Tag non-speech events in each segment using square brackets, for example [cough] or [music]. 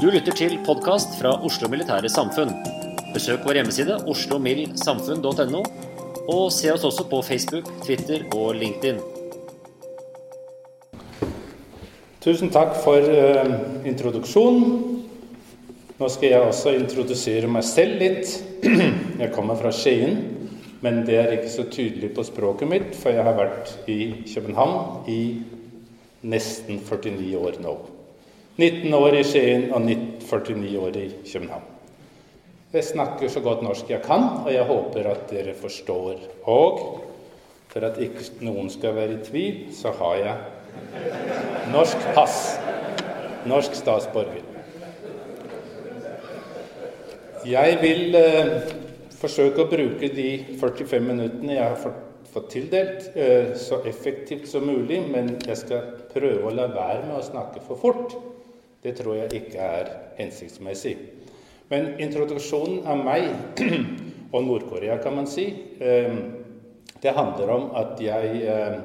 Du lytter til podkast fra Oslo Militære Samfunn. Besøk vår hjemmeside oslomildsamfunn.no, og se oss også på Facebook, Twitter og LinkedIn. Tusen takk for uh, introduksjonen. Nå skal jeg også introdusere meg selv litt. [clears throat] Jeg kommer fra Skien, men det er ikke så tydelig på språket mitt, for jeg har vært i København i nesten 49 år nå. 19 år i Skien og 49 år i København. Jeg snakker så godt norsk jeg kan, og jeg håper at dere forstår. Og for at ikke noen skal være i tvil, så har jeg norsk pass. Norsk statsborger. Jeg vil eh, forsøke å bruke de 45 minuttene jeg har fått, tildelt, eh, så effektivt som mulig, men jeg skal prøve å la være med å snakke for fort. Det tror jeg ikke er hensiktsmessig. Men introduksjonen av meg [clears throat] og Nord-Korea, kan man si, eh, det handler om at jeg eh,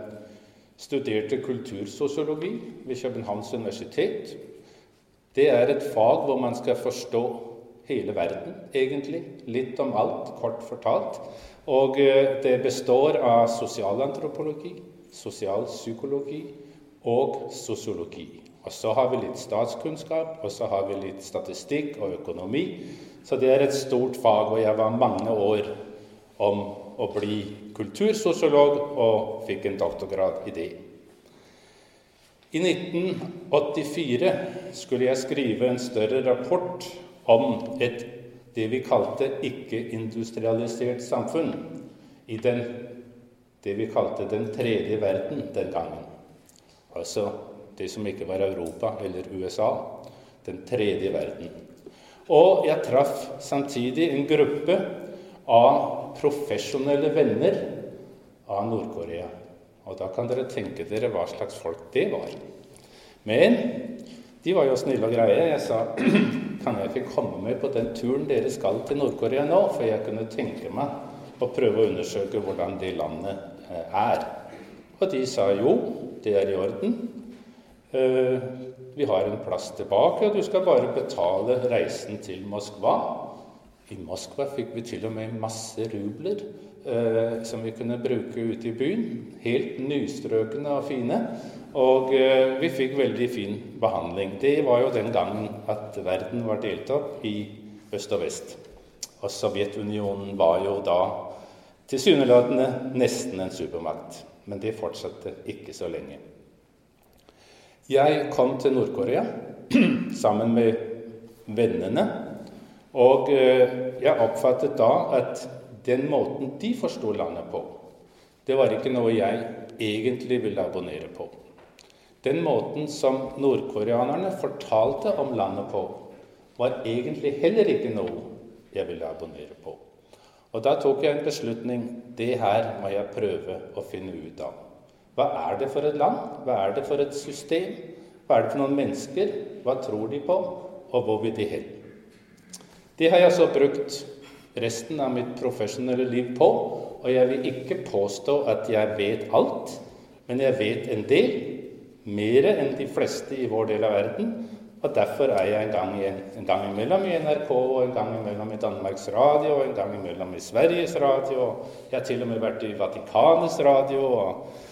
studerte kultursosiologi ved Københavns universitet. Det er et fag hvor man skal forstå hele verden, egentlig. Litt om alt, kort fortalt. Og eh, det består av sosialantropologi, sosialpsykologi og sosiologi. Og så har vi litt statskunnskap, og så har vi litt statistikk og økonomi. Så det er et stort fag, og jeg var mange år om å bli kultursosiolog og fikk en doktorgrad i det. I 1984 skulle jeg skrive en større rapport om et det vi kalte ikke-industrialisert samfunn i den, det vi kalte den tredje verden den gangen. Altså det som ikke var Europa eller USA. Den tredje verden. Og jeg traff samtidig en gruppe av profesjonelle venner av Nord-Korea. Og da kan dere tenke dere hva slags folk det var. Men de var jo snille og greie. Jeg sa [clears throat] kan jeg ikke komme med på den turen dere skal til Nord-Korea nå? For jeg kunne tenke meg å prøve å undersøke hvordan det landet er. Og de sa jo, det er i orden. Vi har en plass tilbake, og du skal bare betale reisen til Moskva. I Moskva fikk vi til og med masse rubler eh, som vi kunne bruke ute i byen. Helt nystrøkne og fine. Og eh, vi fikk veldig fin behandling. Det var jo den gangen at verden var delt opp i øst og vest. Og Sovjetunionen var jo da tilsynelatende nesten en supermakt. Men det fortsatte ikke så lenge. Jeg kom til Nord-Korea [clears throat] sammen med vennene. Og jeg oppfattet da at den måten de forsto landet på, det var ikke noe jeg egentlig ville abonnere på. Den måten som nordkoreanerne fortalte om landet på, var egentlig heller ikke noe jeg ville abonnere på. Og Da tok jeg en beslutning. Det her må jeg prøve å finne ut av. Hva er det for et land? Hva er det for et system? Hva er det for noen mennesker? Hva tror de på? Og hvor vil de hen? Det har jeg så brukt resten av mitt profesjonelle liv på. Og jeg vil ikke påstå at jeg vet alt, men jeg vet en del. Mer enn de fleste i vår del av verden. Og Derfor er jeg en gang, i, en gang imellom i NRK, og en gang imellom i Danmarks Radio, og en gang imellom i Sveriges Radio. Jeg har til og med vært i Vatikanets radio, og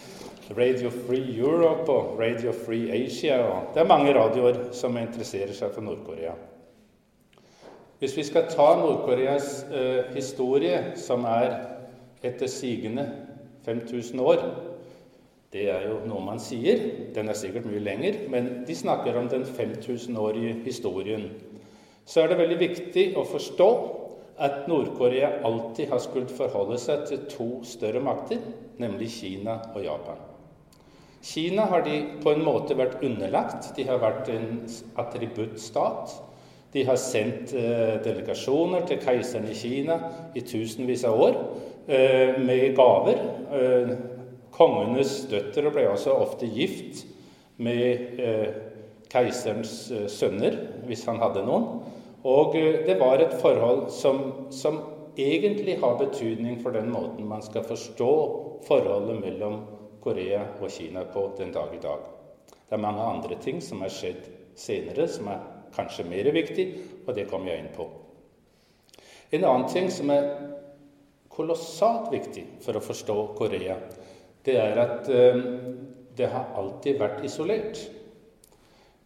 Radio Free Europe og Radio Free Asia. Og det er mange radioer som interesserer seg for Nord-Korea. Hvis vi skal ta Nord-Koreas eh, historie, som er etter sigende 5000 år det er jo noe man sier. Den er sikkert mye lenger, men de snakker om den 5000-årige historien. Så er det veldig viktig å forstå at Nord-Korea alltid har skullet forholde seg til to større makter, nemlig Kina og Japan. Kina har de på en måte vært underlagt. De har vært en attributtstat. De har sendt eh, delegasjoner til keiseren i Kina i tusenvis av år eh, med gaver. Eh, Kongenes døtre ble også ofte gift med keiserens sønner, hvis han hadde noen. Og det var et forhold som, som, egentlig har betydning for den måten man skal forstå forholdet mellom Korea og Kina på den dag i dag. Det er mange andre ting som er skjedd senere, som er kanskje mer viktig, og det kommer jeg inn på. En annen ting som er kolossalt viktig for å forstå Korea, det er at eh, det har alltid vært isolert.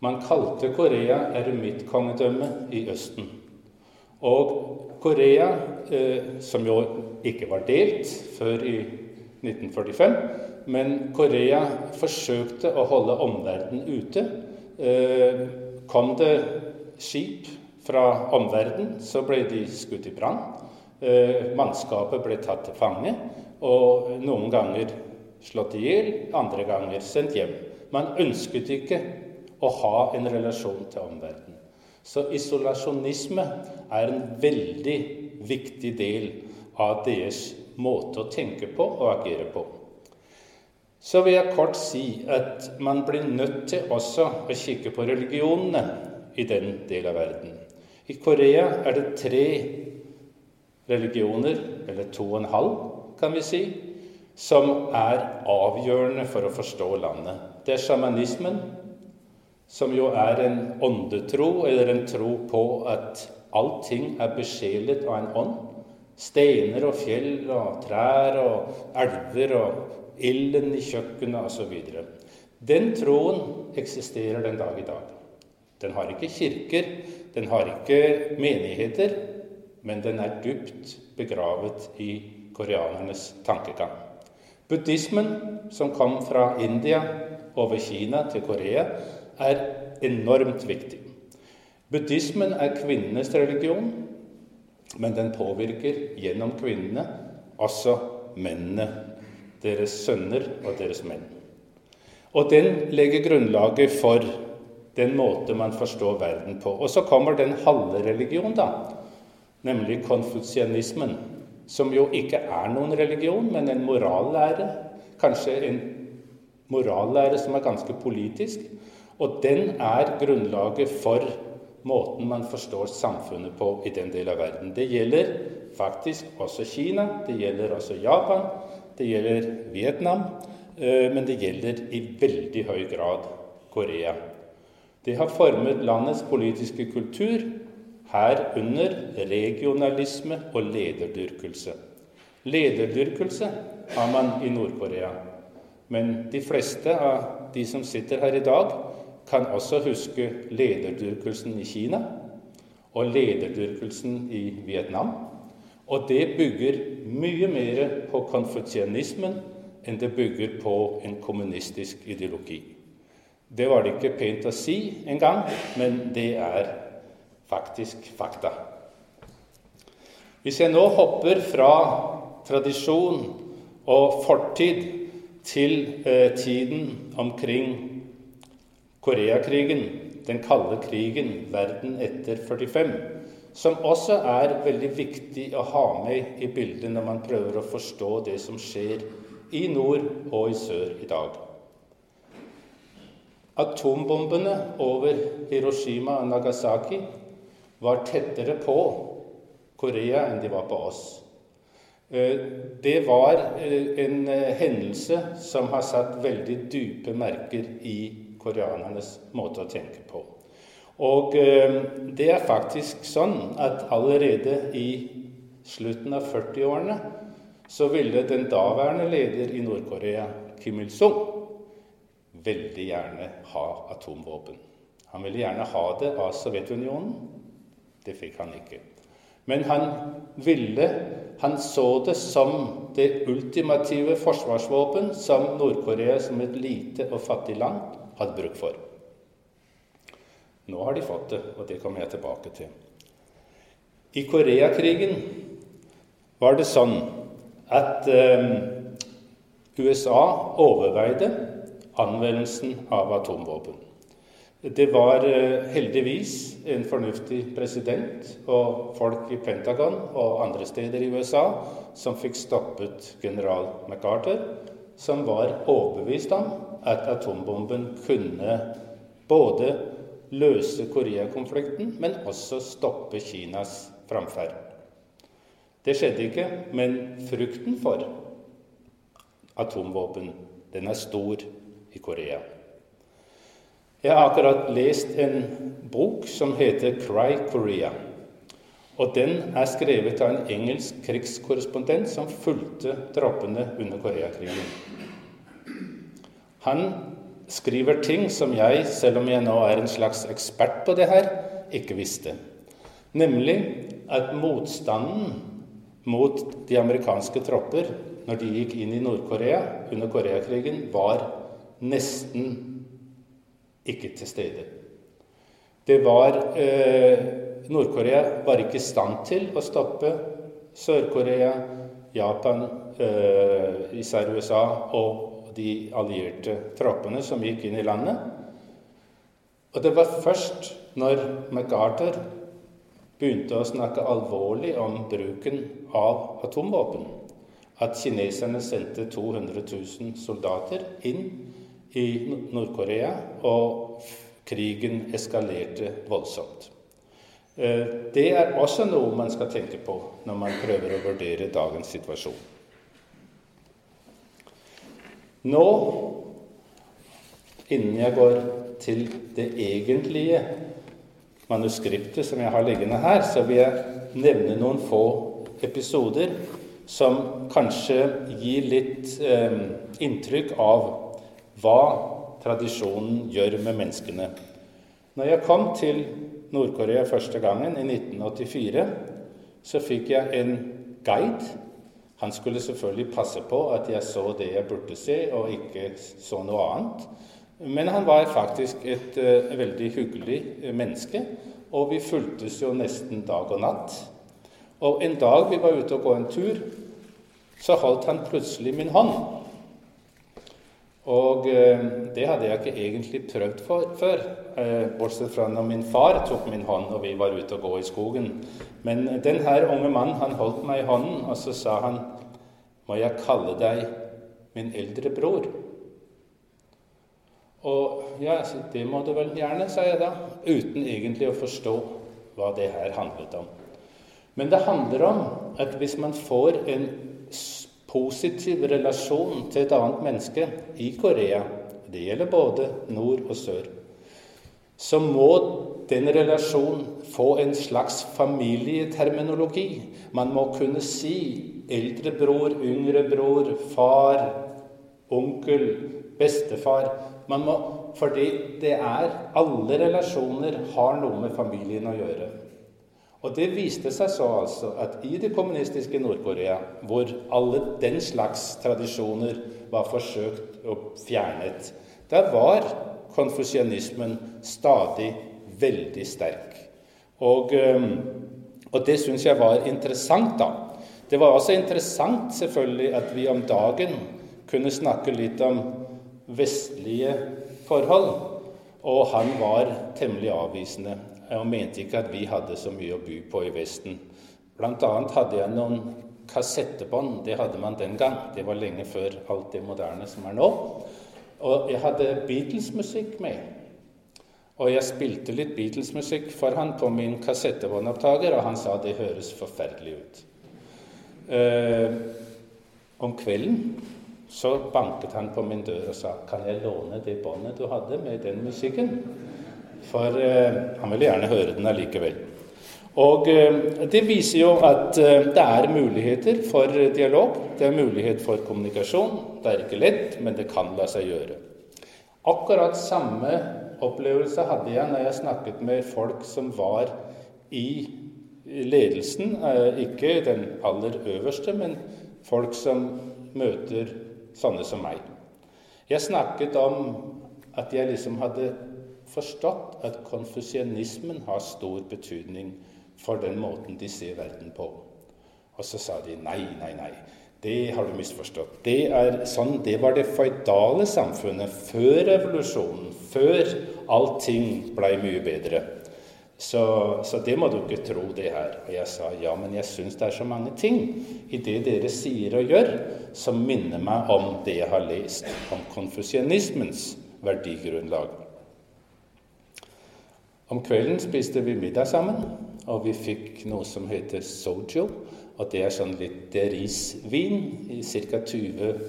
Man kalte Korea eremittkongedømmet i Østen. Og Korea, eh, som jo ikke var delt før i 1945, men Korea forsøkte å holde omverdenen ute. Eh, kom det skip fra omverdenen, så ble de skutt i brann. Mannskapet ble tatt til fange, og noen ganger slått i hjel, andre ganger sendt hjem. Man ønsket ikke å ha en relasjon til omverdenen. Så isolasjonisme er en veldig viktig del av deres måte å tenke på og agere på. Så vil jeg kort si at man blir nødt til også å kikke på religionene i den del av verden. I Korea er det tre religioner, eller to og en halv, kan vi si, som er avgjørende for å forstå landet. Det er sjamanismen, som jo er en åndetro, eller en tro på at allting er besjelet av en ånd. Steiner og fjell og trær og elver og ilden i kjøkkenet osv. Den troen eksisterer den dag i dag. Den har ikke kirker, den har ikke menigheter, men den er dypt begravet i koreanernes tankegang. Buddhismen, som kom fra India over Kina til Korea, er enormt viktig. Buddhismen er kvinnenes religion, men den påvirker gjennom kvinnene også mennene, deres sønner og deres menn. Og den legger grunnlaget for den måte man forstår verden på. Og så kommer den halve religion, da, nemlig konfusianismen som jo ikke er noen religion, men en morallære. Kanskje en morallære som er ganske politisk. Og den er grunnlaget for måten man forstår samfunnet på i den del av verden. Det gjelder faktisk også Kina, det gjelder også Japan, det gjelder Vietnam, eh, men det gjelder i veldig høy grad Korea. Det har formet landets politiske kultur, herunder regionalisme og lederdyrkelse. Lederdyrkelse har man i Nord-Korea. Men de fleste av de som sitter her i dag, kan også huske lederdyrkelsen i Kina og lederdyrkelsen i Vietnam. Og det bygger mye mer på konfusianismen enn det bygger på en kommunistisk ideologi. Det var det ikke pent å si engang, men det er faktisk fakta. Hvis jeg nå hopper fra tradisjon og fortid til eh, tiden omkring Koreakrigen, den kalde krigen, verden etter 45, som også er veldig viktig å ha med i bildet når man prøver å forstå det som skjer i nord og i sør i dag. Atombombene over Hiroshima og Nagasaki var tettere på Korea enn de var på oss. Eh, det var eh, en eh, hendelse som har satt veldig dype merker i koreanernes måte å tenke på. Og det er faktisk sånn at allerede i slutten av 40-årene så ville den daværende leder i Nord-Korea, Kim Il-sung, veldig gjerne ha atomvåpen. Han ville gjerne ha det av Sovjetunionen. Det fikk han ikke. Men han ville Han så det som det ultimative forsvarsvåpen som Nord-Korea som et lite og fattig land hadde bruk for. Nå har de fått det, og det kommer jeg tilbake til. I Koreakrigen var det sånn at eh, USA overveide anvendelsen av atomvåpen. Det var eh, heldigvis en fornuftig president og folk i Pentagon og andre steder i USA som fikk stoppet general MacArthur, som var overbevist om at atombomben kunne både løse Koreakonflikten, men også stoppe Kinas framferd. Det skjedde ikke, men frykten for atomvåpen den er stor i Korea. Jeg har akkurat lest en bok som heter 'Cry Korea'. Og Den er skrevet av en engelsk krigskorrespondent som fulgte troppene under Koreakrigen. Han skriver ting som jeg, selv om jeg nå er en slags ekspert på det her, ikke visste. Nemlig at motstanden mot de amerikanske tropper når de gikk inn i Nord-Korea under Koreakrigen, var nesten ikke til stede. Det var eh, Nord-Korea var ikke i stand til å stoppe Sør-Korea, Japan, eh, især USA og de allierte troppene som gikk inn i landet. Og det var først når MacArthur begynte å snakke alvorlig om bruken av atomvåpen, at kineserne sendte 200 000 soldater inn i Nord-Korea, og krigen eskalerte voldsomt. Eh, det er også noe man skal tenke på når man prøver å vurdere dagens situasjon. Nå, innen jeg går til det egentlige manuskriptet som jeg har liggende her, så vil jeg nevne noen få episoder som kanskje gir litt eh, inntrykk av hva tradisjonen gjør med menneskene. Når jeg kom til Nord-Korea første gangen, i 1984, så fikk jeg en guide han skulle selvfølgelig passe på at jeg så det jeg burde se, og ikke så noe annet. Men han var faktisk et uh, veldig hyggelig uh, menneske, og vi fulgtes jo nesten dag og natt. Og en dag vi var ute og gå en tur, så holdt han plutselig min hånd. Og eh, det hadde jeg ikke egentlig prøvd for, før, eh, bortsett fra når min far tok min hånd og vi var ute og gå i skogen. Men denne unge mannen han holdt meg i hånden, og så sa han, 'Må jeg kalle deg min eldre bror?' Og ja, det må du vel gjerne, sa jeg da, uten egentlig å forstå hva det her handlet om. Men det handler om at hvis man får en positiv relasjon til et annet menneske i Korea, det gjelder både nord og sør, så må den relasjonen få en slags familieterminologi. Man må kunne si eldrebror, yngrebror, far, onkel, bestefar. Man må, fordi det er Alle relasjoner har noe med familien å gjøre. Og det viste seg så altså at i det kommunistiske Nord-Korea, hvor alle den slags tradisjoner var forsøkt og fjernet, der var konfusianismen stadig veldig sterk. Og, og det syns jeg var interessant, da. Det var også interessant selvfølgelig at vi om dagen kunne snakke litt om vestlige forhold, og han var temmelig avvisende. Og mente ikke at vi hadde så mye å by på i Vesten. Blant annet hadde jeg noen kassettebånd. Det hadde man den gang. Det var lenge før alt det moderne som er nå. Og jeg hadde Beatles-musikk med. Og jeg spilte litt Beatles-musikk for han på min kassettebåndopptaker, og han sa det høres forferdelig ut. Eh, om kvelden så banket han på min dør og sa kan jeg låne det båndet du hadde med den musikken. For eh, han ville gjerne høre den allikevel. Og eh, Det viser jo at eh, det er muligheter for dialog, det er mulighet for kommunikasjon. Det er ikke lett, men det kan la seg gjøre. Akkurat samme opplevelse hadde jeg når jeg snakket med folk som var i ledelsen. Ikke den aller øverste, men folk som møter sånne som meg. Jeg snakket om at jeg liksom hadde forstått at konfusianismen har stor betydning for den måten de ser verden på. Og så sa de nei, nei, nei. Det har du misforstått. Det er sånn, det var det føydale samfunnet før revolusjonen, før allting blei mye bedre. Så, så, det må du ikke tro, det her. Og jeg sa ja, men jeg syns det er så mange ting i det dere sier og gjør, som minner meg om det jeg har lest om konfusianismens verdigrunnlag. Om kvelden spiste vi middag sammen, og vi fikk noe som heter sojo. Og det er sånn litt risvin, ca. 20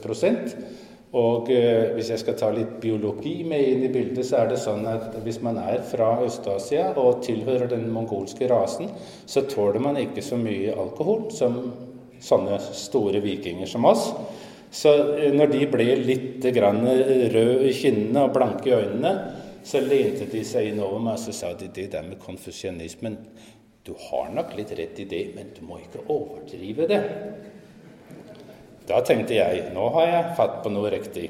og eh, hvis jeg skal ta litt biologi med inn i bildet, så er det sånn at hvis man er fra Øst-Asia og tilhører den mongolske rasen, så tåler man ikke så mye alkohol som sånne store vikinger som oss. Så eh, når de ble litt røde i kinnene og blanke i øynene, så lente de seg inn over meg og så sa de det der med konfusjonismen Du har nok litt rett i det, men du må ikke overdrive det. Da tenkte jeg nå har jeg fatt på noe riktig.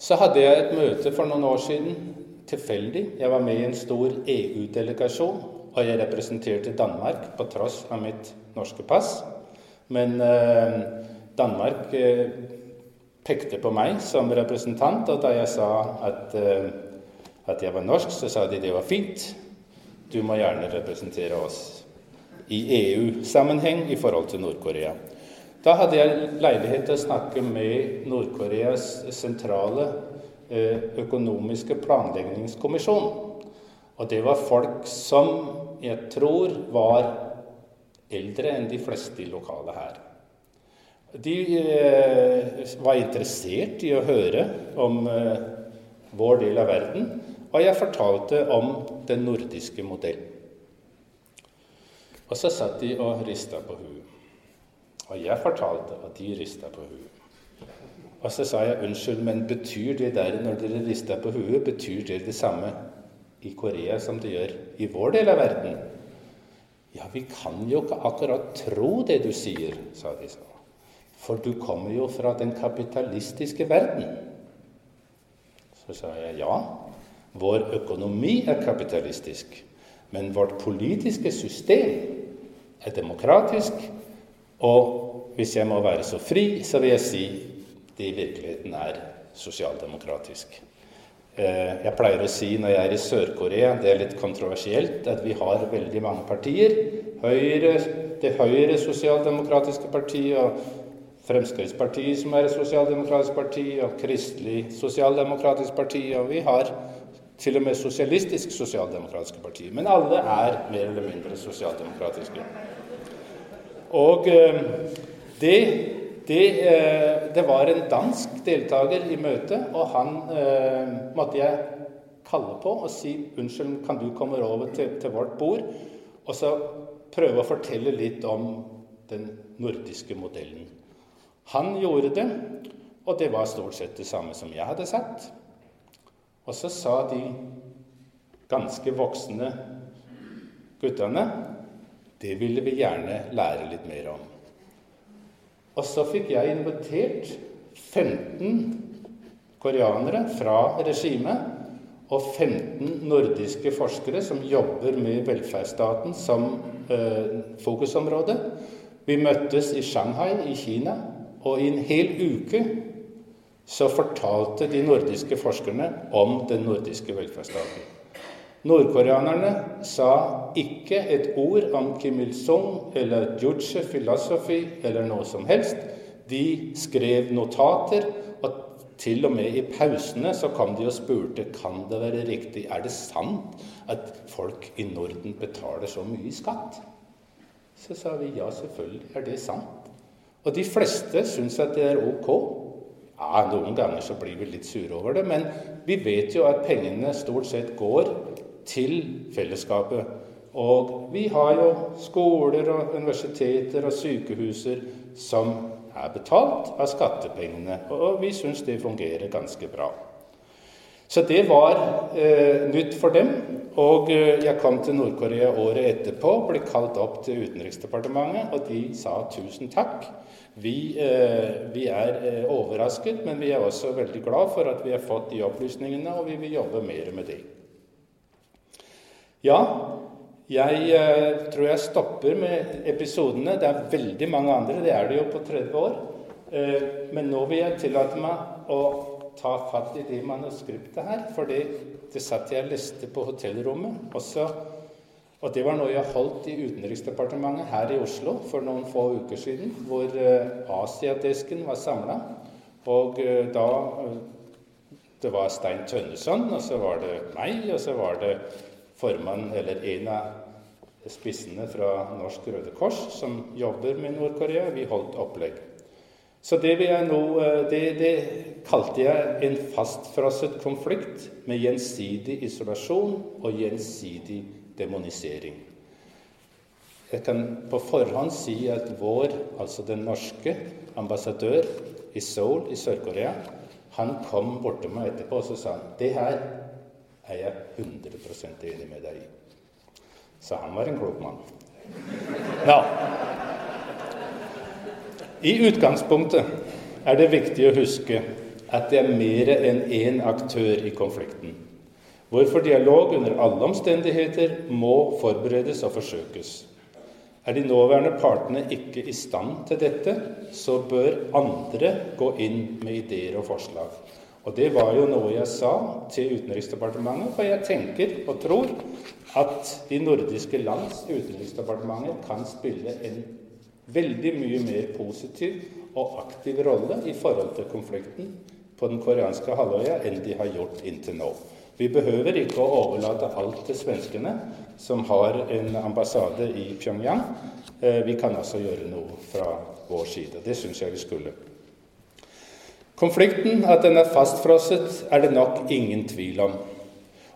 Så hadde jeg et møte for noen år siden, tilfeldig. Jeg var med i en stor EU-delegasjon, og jeg representerte Danmark på tross av mitt norske pass. Men eh, Danmark eh, pekte på meg som representant, og da jeg sa at, eh, at jeg var norsk, så sa de det var fint. Du må gjerne representere oss i EU-sammenheng i forhold til Nord-Korea. Da hadde jeg leilighet til å snakke med Nord-Koreas sentrale eh, økonomiske planleggingskommisjon. Og det var folk som jeg tror var eldre enn de fleste i lokalet her. De eh, var interessert i å høre om eh, vår del av verden, og jeg fortalte om den nordiske modellen. Og så satt de og rista på huet. Og jeg fortalte, og de rista på huet. Og så sa jeg unnskyld, men betyr det der når dere rister på huet, betyr det det samme i Korea som det gjør i vår del av verden? Ja, vi kan jo ikke akkurat tro det du sier, sa de så. For du kommer jo fra den kapitalistiske verden. Så sa jeg ja, vår økonomi er kapitalistisk. Men vårt politiske system er demokratisk og hvis jeg må være så fri, så vil jeg si det i virkeligheten er sosialdemokratisk. Eh, jeg pleier å si når jeg er i Sør-Korea, det er litt kontroversielt, at vi har veldig mange partier. Høyre, det Høyre sosialdemokratiske partiet og Fremskrittspartiet, som er et sosialdemokratisk parti, og Kristelig sosialdemokratisk parti, og vi har til og med Sosialistisk sosialdemokratiske parti. Men alle er mer eller mindre sosialdemokratiske. Og eh, det, det, eh, det, var en dansk deltaker i møtet, og han eh, måtte jeg kalle på og si unnskyld, kan du komme over til, til vårt bord? Og så prøve å fortelle litt om den nordiske modellen. Han gjorde det, og det var stort sett det samme som jeg hadde sagt. Og så sa de ganske voksne guttene det ville vi gjerne lære litt mer om. Og så fikk jeg invitert 15 koreanere fra regimet og 15 nordiske forskere som jobber med velferdsstaten som eh, fokusområde. Vi møttes i Shanghai i Kina, og i en hel uke så fortalte de nordiske forskerne om den nordiske velferdsstaten. Nordkoreanerne sa ikke et ord om Kim Il-sung eller Juche Philosophy eller noe som helst. De skrev notater, og til og med i pausene så kom de og spurte kan det være riktig, er det sant at folk i Norden betaler så mye skatt. Så sa vi ja, selvfølgelig er det sant. Og de fleste syns at det er ok. Ja, Noen ganger så blir vi litt sure over det, men vi vet jo at pengene stort sett går til fellesskapet. Og vi har jo skoler og universiteter og sykehuser som er betalt av skattepengene, og vi syns det fungerer ganske bra. Så det var eh, nytt for dem. Og eh, jeg kom til Nord-Korea året etterpå, ble kalt opp til Utenriksdepartementet, og de sa tusen takk. Vi, eh, vi er eh, overrasket, men vi er også veldig glad for at vi har fått de opplysningene, og vi vil jobbe mer med det. Ja, jeg eh, tror jeg stopper med episodene. Det er veldig mange andre, det er det jo på 30 år. Eh, men nå vil jeg tillate meg å ta fatt i det manuskriptet her. For det, satt jeg og leste på hotellrommet. Også, og det var noe jeg holdt i Utenriksdepartementet her i Oslo for noen få uker siden. Hvor eh, Asiadesken var samla. Og eh, da eh, Det var Stein Tønneson, og så var det meg, og så var det formann, eller en av spissene fra Norsk Røde Kors, som jobber med Nord-Korea. Vi holdt opplegg. Så det, nå, eh, det, det kalte jeg en fastfrosset konflikt med gjensidig isolasjon og gjensidig demonisering. Jeg kan på forhånd si at vår, altså den norske ambassadør i Seoul i Sør-Korea, han kom bort til meg etterpå og så sa han, det her er jeg 100% enig med deg i. Så han var en klok mann. Ja. I utgangspunktet er det viktig å huske at det er mer enn én aktør i konflikten, hvorfor dialog under alle omstendigheter må forberedes og forsøkes. Er de nåværende partene ikke i stand til dette, så bør andre gå inn med ideer og forslag. Og det var jo noe jeg sa til Utenriksdepartementet, for jeg tenker og tror at de nordiske lands utenriksdepartementer kan spille en veldig mye mer positiv og aktiv rolle i forhold til konflikten på den koreanske halvøya enn de har gjort inntil nå. Vi behøver ikke å overlate alt til svenskene, som har en ambassade i Pyongyang. Eh, vi kan også gjøre noe fra vår side. Det syns jeg vi skulle. Konflikten, at den er fastfrosset, er det nok ingen tvil om.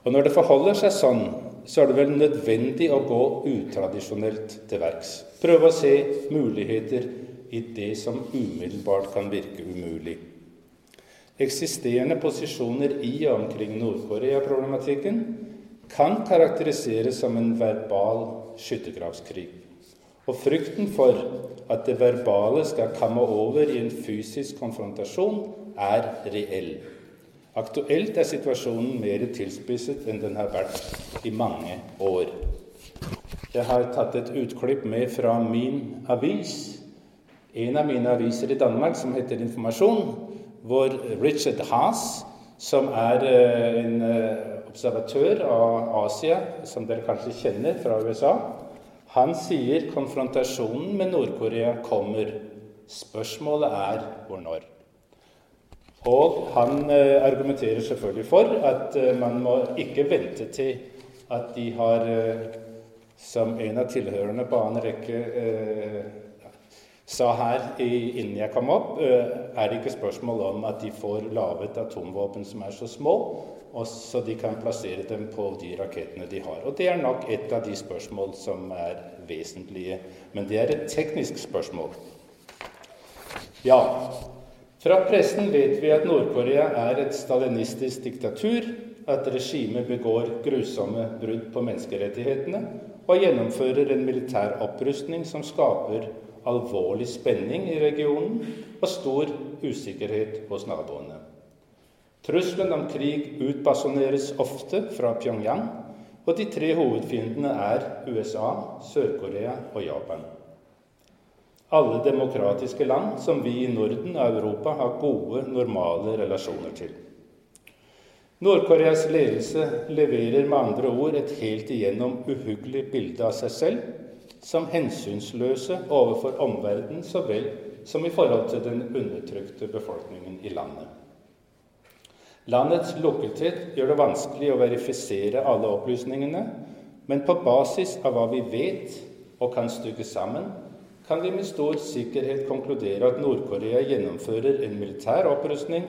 Og når det forholder seg sånn, så er det vel nødvendig å gå utradisjonelt til verks. Prøve å se muligheter i det som umiddelbart kan virke umulig. Eksisterende posisjoner i og omkring Nord-Korea-problematikken kan karakteriseres som en verbal skyttergravskrig. Og frykten for at det verbale skal komme over i en fysisk konfrontasjon, er reell. Aktuelt er situasjonen mer tilspisset enn den har vært i mange år. Jeg har tatt et utklipp med fra min avis, en av mine aviser i Danmark, som heter Informasjon, hvor Richard Haas, som er eh, en eh, observatør av Asia, som dere kanskje kjenner fra USA, han sier konfrontasjonen med Nord-Korea kommer. Spørsmålet er hvor når. Og han eh, argumenterer selvfølgelig for at eh, man må ikke vente til at de har, eh, som en av tilhørerne på annen rekke sa her innen jeg kom opp, er det ikke spørsmål om at de får laget atomvåpen som er så små, og så de kan plassere dem på de rakettene de har. Og Det er nok et av de spørsmål som er vesentlige. Men det er et teknisk spørsmål. Ja, fra pressen vet vi at Nord-Korea er et stalinistisk diktatur, at regimet begår grusomme brudd på menneskerettighetene og gjennomfører en militær opprustning som skaper alvorlig spenning i regionen og stor usikkerhet hos naboene. Trusselen om krig utbasoneres ofte fra Pyongyang, og de tre hovedfiendene er USA, Sør-Korea og Japan. Alle demokratiske land som vi i Norden og Europa har gode, normale relasjoner til. Nord-Koreas ledelse leverer med andre ord et helt igjennom uhyggelig bilde av seg selv som hensynsløse overfor omverdenen så vel som i forhold til den undertrykte befolkningen i landet. Landets lukkethet gjør det vanskelig å verifisere alle opplysningene, men på basis av hva vi vet og kan stykke sammen, kan vi med stor sikkerhet konkludere at Nord-Korea gjennomfører en militær opprustning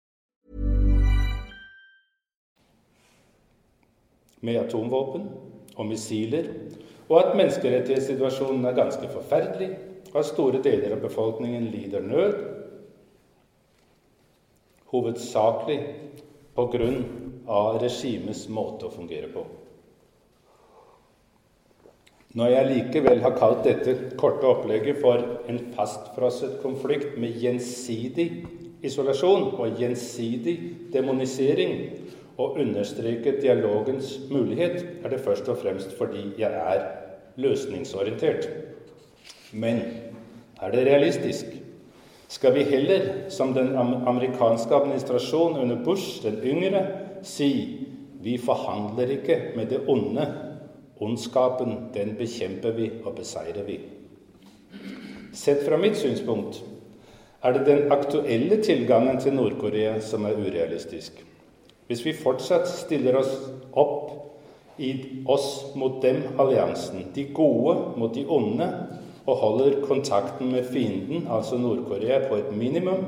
Med atomvåpen og missiler, og at menneskerettighetssituasjonen er ganske forferdelig, og at store deler av befolkningen lider nød, hovedsakelig på grunn av regimets måte å fungere på. Når jeg likevel har kalt dette korte opplegget for en fastfrosset konflikt med gjensidig isolasjon og gjensidig demonisering, og understreket dialogens mulighet, er det først og fremst fordi jeg er løsningsorientert. Men er det realistisk? Skal vi heller, som den amerikanske administrasjonen under Bush den yngre, si vi forhandler ikke med det onde, ondskapen, den bekjemper vi og beseirer vi? Sett fra mitt synspunkt er det den aktuelle tilgangen til Nord-Korea som er urealistisk. Hvis vi fortsatt stiller oss opp i oss mot dem-alliansen, de gode mot de onde, og holder kontakten med fienden, altså Nord-Korea, på et minimum,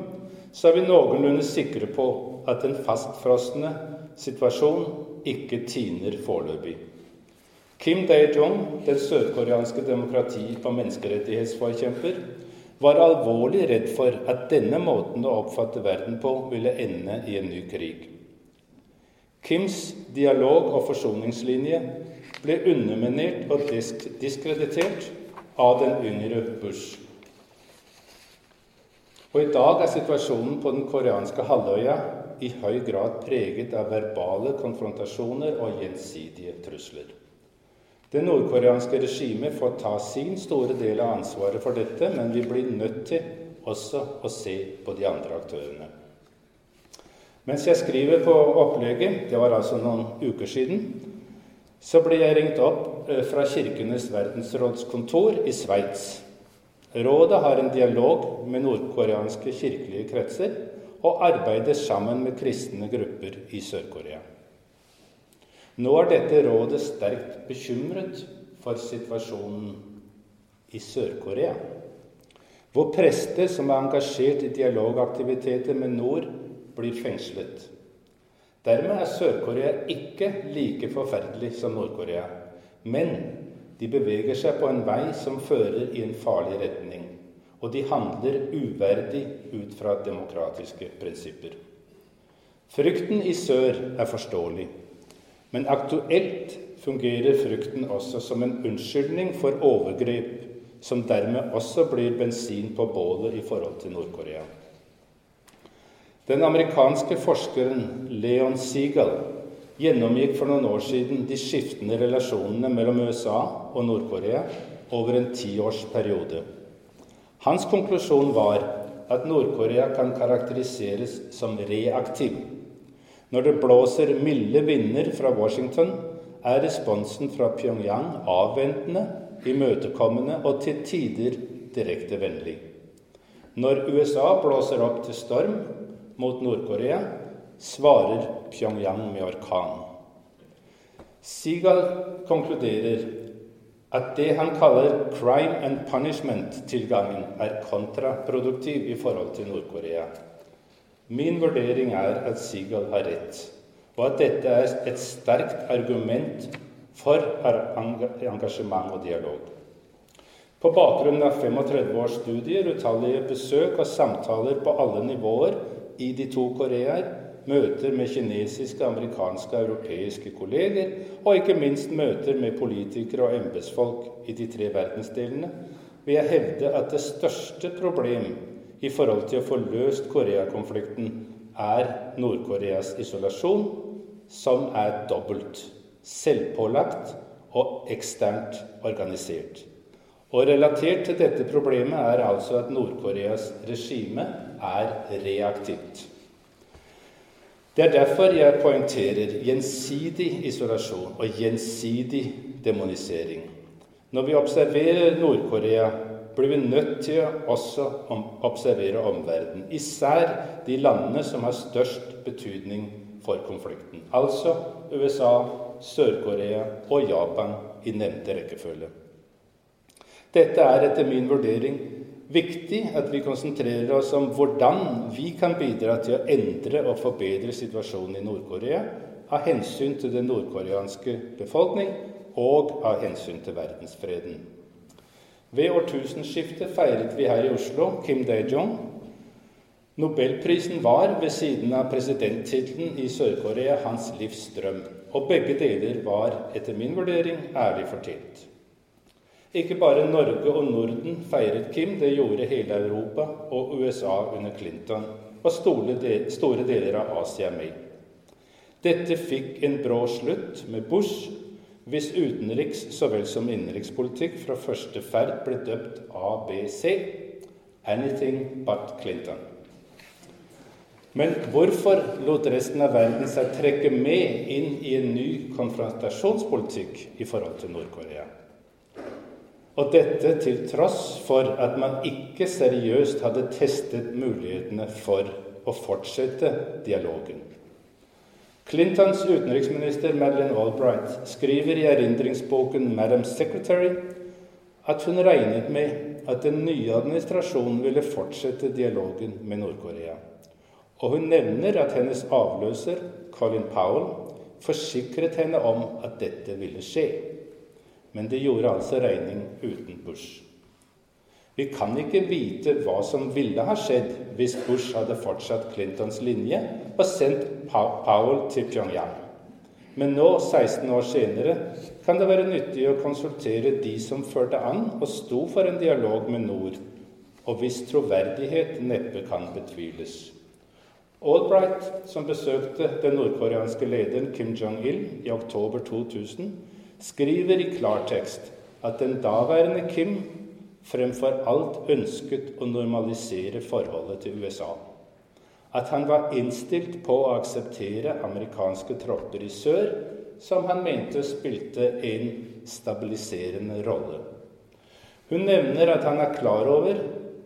så er vi noenlunde sikre på at den fastfrosne situasjon ikke tiner foreløpig. Kim Dae-jong, den sørkoreanske demokrati- og menneskerettighetsforkjemper, var alvorlig redd for at denne måten å oppfatte verden på ville ende i en ny krig. Kims dialog- og forsoningslinje ble underminert og disk diskreditert av den yngre Bush. Og I dag er situasjonen på den koreanske halvøya i høy grad preget av verbale konfrontasjoner og gjensidige trusler. Det nordkoreanske regimet får ta sin store del av ansvaret for dette, men vi blir nødt til også å se på de andre aktørene. Mens jeg skriver på opplegget, det var altså noen uker siden, så ble jeg ringt opp eh, fra Kirkenes verdensrådskontor i Sveits. Rådet har en dialog med nordkoreanske kirkelige kretser og arbeider sammen med kristne grupper i Sør-Korea. Nå er dette rådet sterkt bekymret for situasjonen i Sør-Korea, hvor prester som er engasjert i dialogaktiviteter med nord, blir fengslet. Dermed er Sør-Korea ikke like forferdelig som Nord-Korea. Men de beveger seg på en vei som fører i en farlig retning. Og de handler uverdig ut fra demokratiske prinsipper. Frykten i sør er forståelig. Men aktuelt fungerer frykten også som en unnskyldning for overgrep, som dermed også blir bensin på bålet i forhold til Nord-Korea. Den amerikanske forskeren Leon Seagal gjennomgikk for noen år siden de skiftende relasjonene mellom USA og Nord-Korea over en tiårsperiode. Hans konklusjon var at Nord-Korea kan karakteriseres som reaktiv. Når det blåser milde vinder fra Washington, er responsen fra Pyongyang avventende, imøtekommende og til tider direkte vennlig. Når USA blåser opp til storm mot Nord-Korea, svarer Pyongyang med orkan. Sigal konkluderer at det han kaller 'crime and punishment'-tilgangen, er kontraproduktiv i forhold til Nord-Korea. Min vurdering er at Sigal har rett, og at dette er et sterkt argument for engasjement og dialog. På bakgrunn av 35 års studier, utallige besøk og samtaler på alle nivåer i de to Koreaer, møter med kinesiske, amerikanske og europeiske kolleger, og ikke minst møter med politikere og embetsfolk i de tre verdensdelene, vil jeg hevde at det største problem i forhold til å få løst Koreakonflikten er Nord-Koreas isolasjon, som er dobbelt selvpålagt og eksternt organisert. Og relatert til dette problemet er altså at Nord-Koreas regime er reaktivt. Det er derfor jeg poengterer gjensidig isolasjon og gjensidig demonisering. Når vi observerer Nord-Korea, blir vi nødt til også å observere omverdenen. Især de landene som har størst betydning for konflikten. Altså USA, Sør-Korea og Japan i nevnte rekkefølge. Dette er etter min vurdering viktig at vi konsentrerer oss om hvordan vi kan bidra til å endre og forbedre situasjonen i Nord-Korea av hensyn til den nordkoreanske befolkning og av hensyn til verdensfreden. Ved årtusenskiftet feiret vi her i Oslo Kim Dae-jong. Nobelprisen var ved siden av presidenttittelen i Sør-Korea hans livs drøm. Og begge deler var etter min vurdering ærlig fortjent. Ikke bare Norge og Norden feiret Kim, det gjorde hele Europa og USA under Clinton, og store deler av Asia med. Dette fikk en brå slutt med Bush, hvis utenriks så vel som innenrikspolitikk fra første ferd ble døpt ABC Anything but Clinton. Men hvorfor lot resten av verden seg trekke med inn i en ny konfrontasjonspolitikk i forhold til Nord-Korea? Og dette til tross for at man ikke seriøst hadde testet mulighetene for å fortsette dialogen. Clintons utenriksminister Madeleine Albright skriver i erindringsboken 'Madam Secretary' at hun regnet med at den nye administrasjonen ville fortsette dialogen med Nord-Korea. Og hun nevner at hennes avløser, Colin Powell, forsikret henne om at dette ville skje. Men det gjorde altså regning uten Bush. Vi kan ikke vite hva som ville ha skjedd hvis Bush hadde fortsatt Clintons linje og sendt Powell til Pyongyang. Men nå, 16 år senere, kan det være nyttig å konsultere de som førte an og sto for en dialog med nord, og hvis troverdighet neppe kan betviles. Albright, som besøkte den nordkoreanske lederen Kim Jong-il i oktober 2000, skriver i klartekst at den daværende Kim fremfor alt ønsket å normalisere forholdet til USA. At han var innstilt på å akseptere amerikanske tropper i sør, som han mente spilte en stabiliserende rolle. Hun nevner at han er klar over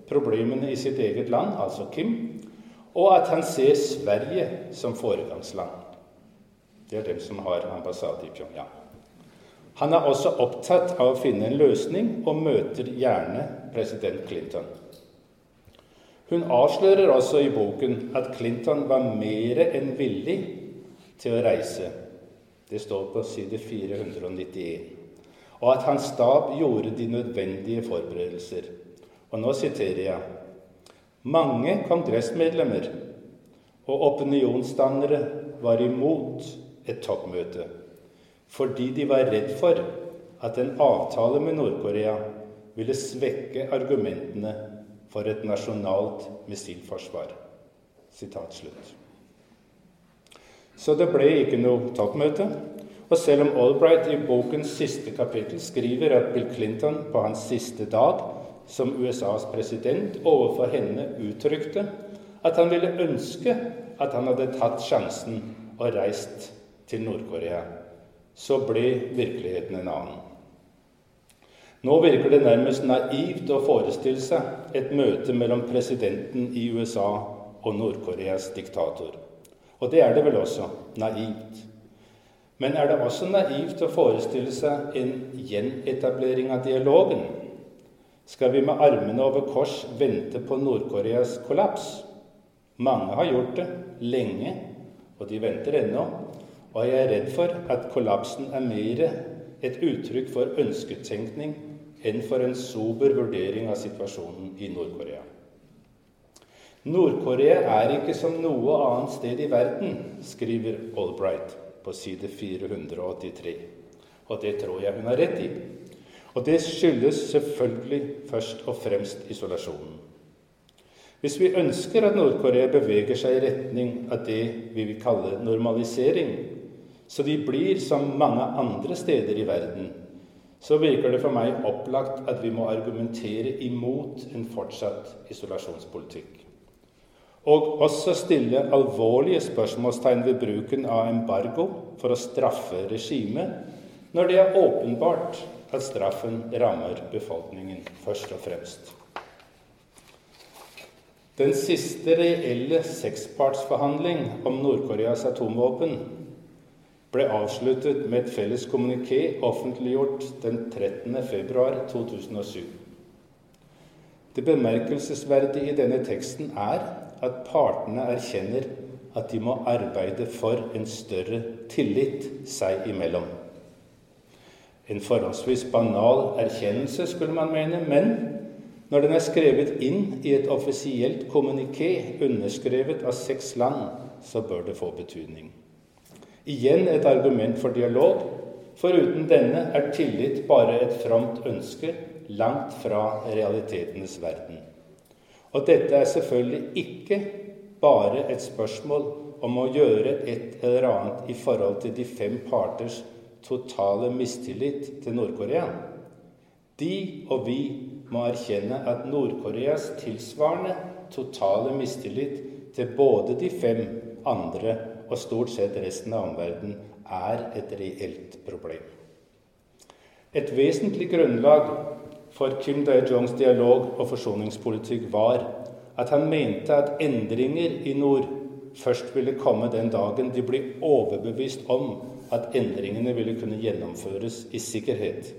problemene i sitt eget land, altså Kim, og at han ser Sverige som foregangsland. Det er dem som har ambassade i Pyongyang. Han er også opptatt av å finne en løsning, og møter gjerne president Clinton. Hun avslører også i boken at Clinton var mer enn villig til å reise. Det står på side 491. Og at hans stab gjorde de nødvendige forberedelser. Og nå siterer jeg Mange kongressmedlemmer og opinionsdannere var imot et toppmøte fordi de var redd for at en avtale med Nord-Korea ville svekke argumentene for et nasjonalt missilforsvar. Slutt. Så det ble ikke noe toppmøte. Og selv om Albright i bokens siste kapittel skriver at Bill Clinton på hans siste dag som USAs president overfor henne uttrykte at han ville ønske at han hadde tatt sjansen og reist til Nord-Korea så ble virkeligheten en annen. Nå virker det nærmest naivt å forestille seg et møte mellom presidenten i USA og Nord-Koreas diktator. Og det er det vel også naivt. Men er det også naivt å forestille seg en gjenetablering av dialogen? Skal vi med armene over kors vente på Nord-Koreas kollaps? Mange har gjort det lenge, og de venter ennå. Og jeg er redd for at kollapsen er mer et uttrykk for ønsketenkning enn for en sober vurdering av situasjonen i Nord-Korea. Nord-Korea er ikke som noe annet sted i verden, skriver Albright på side 483. Og det tror jeg hun har rett i. Og det skyldes selvfølgelig først og fremst isolasjonen. Hvis vi ønsker at Nord-Korea beveger seg i retning av det vi vil kalle normalisering, så de blir som mange andre steder i verden, så virker det for meg opplagt at vi må argumentere imot en fortsatt isolasjonspolitikk. Og også stille alvorlige spørsmålstegn ved bruken av embargo for å straffe regimet når det er åpenbart at straffen rammer befolkningen først og fremst. Den siste reelle sekspartsforhandling om Nord-Koreas atomvåpen ble avsluttet med et felles kommuniké offentliggjort den 13. februar 2007. Det bemerkelsesverdige i denne teksten er at partene erkjenner at de må arbeide for en større tillit seg imellom. En forholdsvis banal erkjennelse, skulle man mene, men når den er skrevet inn i et offisielt kommuniké underskrevet av seks land, så bør det få betydning. Igjen et argument for dialog. Foruten denne er tillit bare et fromt ønske langt fra realitetenes verden. Og dette er selvfølgelig ikke bare et spørsmål om å gjøre et eller annet i forhold til de fem parters totale mistillit til Nord-Korea. De og vi må erkjenne at Nord-Koreas tilsvarende totale mistillit til både de fem andre og stort sett resten av omverdenen, er et reelt problem. Et vesentlig grunnlag for Kim Dae-Jongs dialog- og forsoningspolitikk var at han mente at endringer i nord først ville komme den dagen de ble overbevist om at endringene ville kunne gjennomføres i sikkerhet.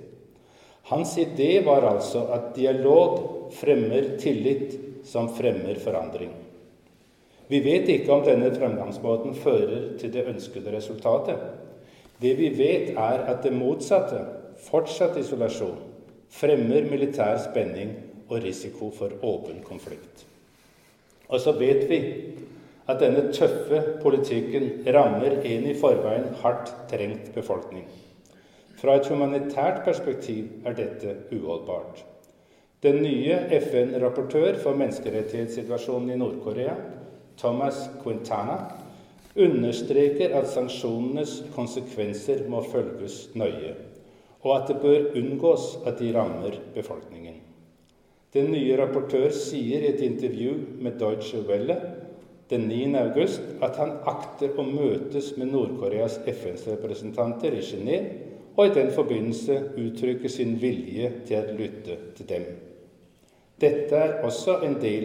Hans idé var altså at dialog fremmer tillit som fremmer forandring. Vi vet ikke om denne fremgangsmåten fører til det ønskede resultatet. Det vi vet, er at det motsatte, fortsatt isolasjon, fremmer militær spenning og risiko for åpen konflikt. Og så vet vi at denne tøffe politikken rammer en i forveien hardt trengt befolkning. Fra et humanitært perspektiv er dette uholdbart. Den nye FN-rapportør for menneskerettighetssituasjonen i Nord-Korea Thomas Quintana, understreker at sanksjonenes konsekvenser må følges nøye, og at det bør unngås at de rammer befolkningen. Den nye rapportør sier i et intervju med Deutsche Welle den 9. august at han akter å møtes med Nord-Koreas FN-representanter i Genéve, og i den forbindelse uttrykke sin vilje til å lytte til dem. Dette er også en del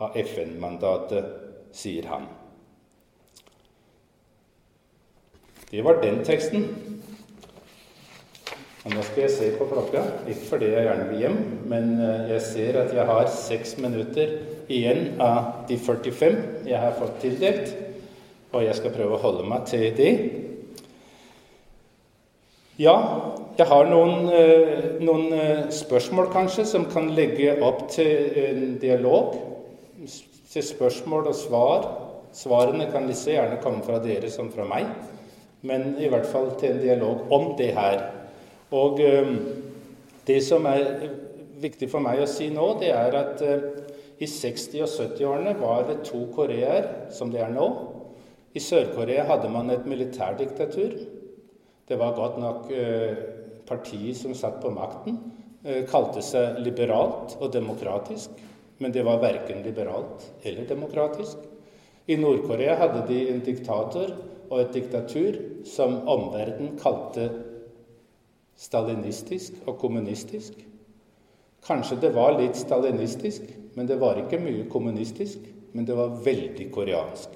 av FN-mandatet sier han. Det var den teksten. Og nå skal jeg se på klokka, ikke fordi jeg gjerne vil hjem, men eh, jeg ser at jeg har seks minutter igjen av de 45 jeg har fått tildelt, og jeg skal prøve å holde meg til de. Ja, jeg har noen, eh, noen eh, spørsmål kanskje som kan legge opp til en dialog til spørsmål og svar. Svarene kan like gjerne komme fra dere som fra meg, men i hvert fall til en dialog om det her. Og det som er viktig for meg å si nå, det er at uh, i 60- og 70-årene var det to Koreaer, som det er nå. I Sør-Korea hadde man et militærdiktatur. Det var godt nok uh, partiet som satt på makten, uh, kalte seg liberalt og demokratisk. Men det var verken liberalt eller demokratisk. I Nord-Korea hadde de en diktator og et diktatur som omverdenen kalte stalinistisk og kommunistisk. Kanskje det var litt stalinistisk, men det var ikke mye kommunistisk. Men det var veldig koreansk.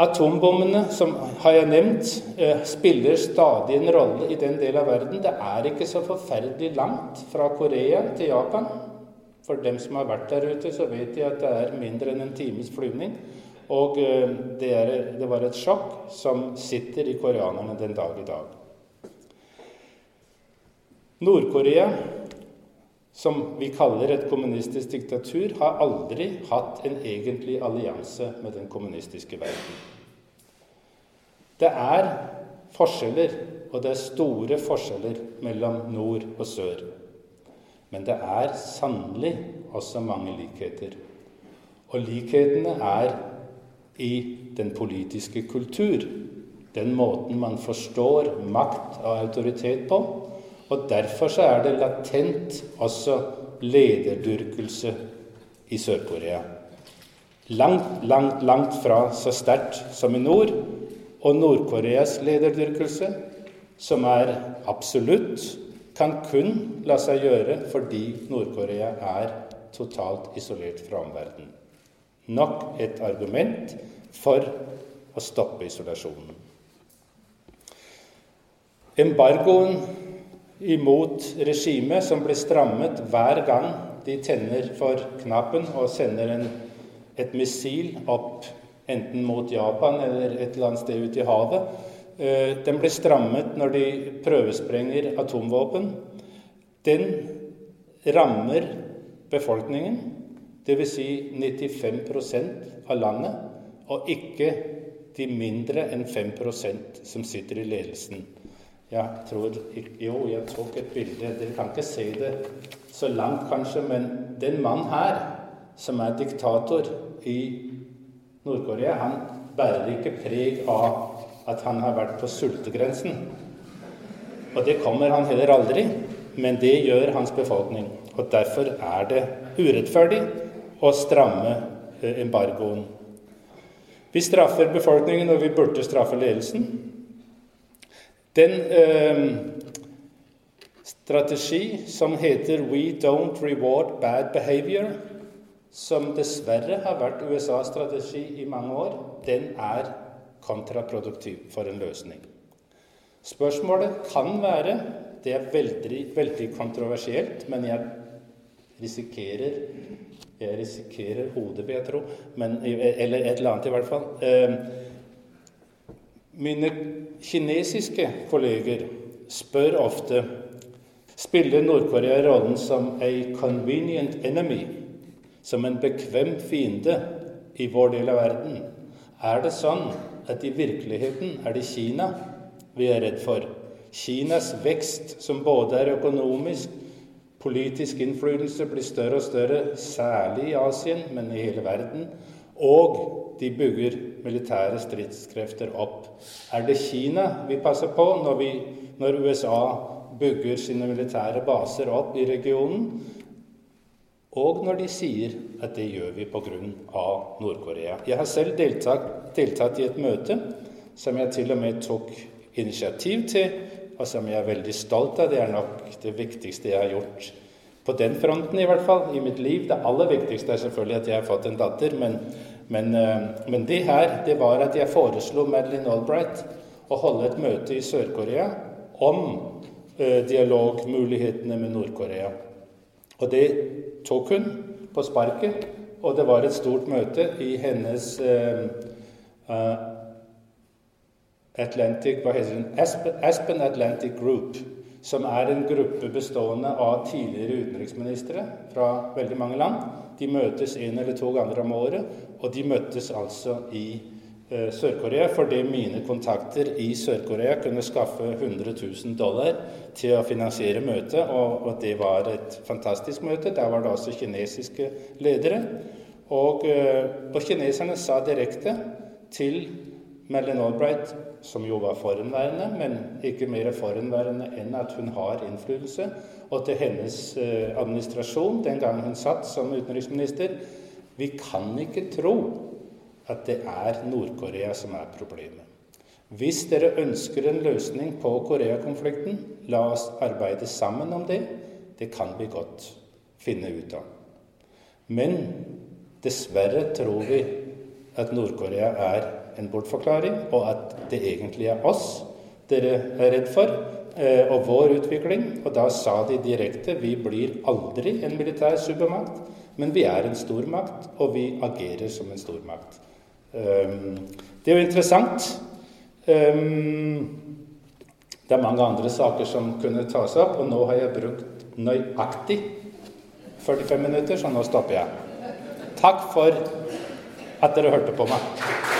Atombommene, som har jeg nevnt, eh, spiller stadig en rolle i den del av verden. Det er ikke så forferdelig langt fra Korea til Japan. For dem som har vært der ute, så vet de at det er mindre enn en times flyvning. Og eh, det, er, det var et sjokk som sitter i koreanerne den dag i dag. Nord-Korea, som vi kaller et kommunistisk diktatur, har aldri hatt en egentlig allianse med den kommunistiske verden. Det er forskjeller, og det er store forskjeller mellom nord og sør. Men det er sannelig også mange likheter. Og likhetene er i den politiske kultur. Den måten man forstår makt og autoritet på. Og derfor så er det latent også lederdyrkelse i Sør-Korea. Langt, langt, langt fra så sterkt som i nord. Og Nord-Koreas lederdyrkelse, som er absolutt, kan kun la seg gjøre fordi Nord-Korea er totalt isolert fra omverdenen. Nok et argument for å stoppe isolasjonen. Embargoen imot regimet, som blir strammet hver gang de tenner for knappen og sender en, et missil opp enten mot Japan eller et eller annet sted ute i havet. Eh, den blir strammet når de prøvesprenger atomvåpen. Den rammer befolkningen, dvs. Si 95% av landet og ikke de mindre enn 5% som sitter i ledelsen. Jeg tror Jo, jeg tok et bilde. Dere kan ikke se det så langt, kanskje, men den mannen her, som er diktator i Nord-Korea, han bærer ikke preg av at han har vært på sultegrensen. Og det kommer han heller aldri, men det gjør hans befolkning. Og derfor er det urettferdig å stramme eh, embargoen vi straffer befolkningen, og vi burde straffe ledelsen. Den eh, strategi som heter 'We don't reward bad behavior', som dessverre har vært USAs strategi i mange år, den er kontraproduktiv for en løsning. Spørsmålet kan være Det er veldig, veldig kontroversielt, men jeg risikerer jeg risikerer hodet, vil jeg tro. Men, eller et eller annet, i hvert fall. Eh, mine kinesiske kolleger spør ofte spiller Nord-Korea rollen som a convenient enemy, som en bekvem fiende i vår del av verden. Er det sånn at i virkeligheten er det Kina vi er redd for? Kinas vekst, som både er økonomisk, Politisk innflytelse blir større og større, særlig i Asien, men i hele verden. Og de bygger militære stridskrefter opp. Er det Kina vi passer på når, vi, når USA bygger sine militære baser opp i regionen? Og når de sier at det gjør vi pga. Nord-Korea. Jeg har selv deltatt, deltatt i et møte som jeg til og med tok initiativ til og som jeg er veldig stolt av. Det er nok det viktigste jeg har gjort på den fronten, i hvert fall, i mitt liv. Det aller viktigste er selvfølgelig at jeg har fått en datter, men, men, eh, men det her, det var at jeg foreslo Madeleine Albright å holde et møte i Sør-Korea om eh, dialogmulighetene med Nord-Korea. Og det tok hun på sparket, og det var et stort møte i hennes eh, uh, Atlantic, hva heter den? Aspen, Aspen Atlantic Group, som er en gruppe bestående av tidligere utenriksministre fra veldig mange land. De møtes en eller to ganger om året, og de møttes altså i eh, Sør-Korea fordi mine kontakter i Sør-Korea kunne skaffe 100 000 dollar til å finansiere møtet, og, og, det var et fantastisk møte. Der var det også kinesiske ledere. Og, eh, og kineserne sa direkte til Madeleine Albright som jo var forhenværende, men ikke mer forhenværende enn at hun har innflytelse. Og til hennes eh, administrasjon den gangen hun satt som utenriksminister Vi kan ikke tro at det er Nord-Korea som er problemet. Hvis dere ønsker en løsning på Korea-konflikten, la oss arbeide sammen om det. Det kan vi godt finne ut av. Men dessverre tror vi at Nord-Korea er en bortforklaring, og at det egentlig er oss dere er redd for, eh, og vår utvikling. Og da sa de direkte vi blir aldri en militær supermakt, men vi er en stormakt, og vi agerer som en stormakt. Ehm, det er jo interessant. Ehm, det er mange andre saker som kunne tas opp, og nå har jeg brukt nøyaktig 45 minutter, så nå stopper jeg. Takk for at dere hørte på meg.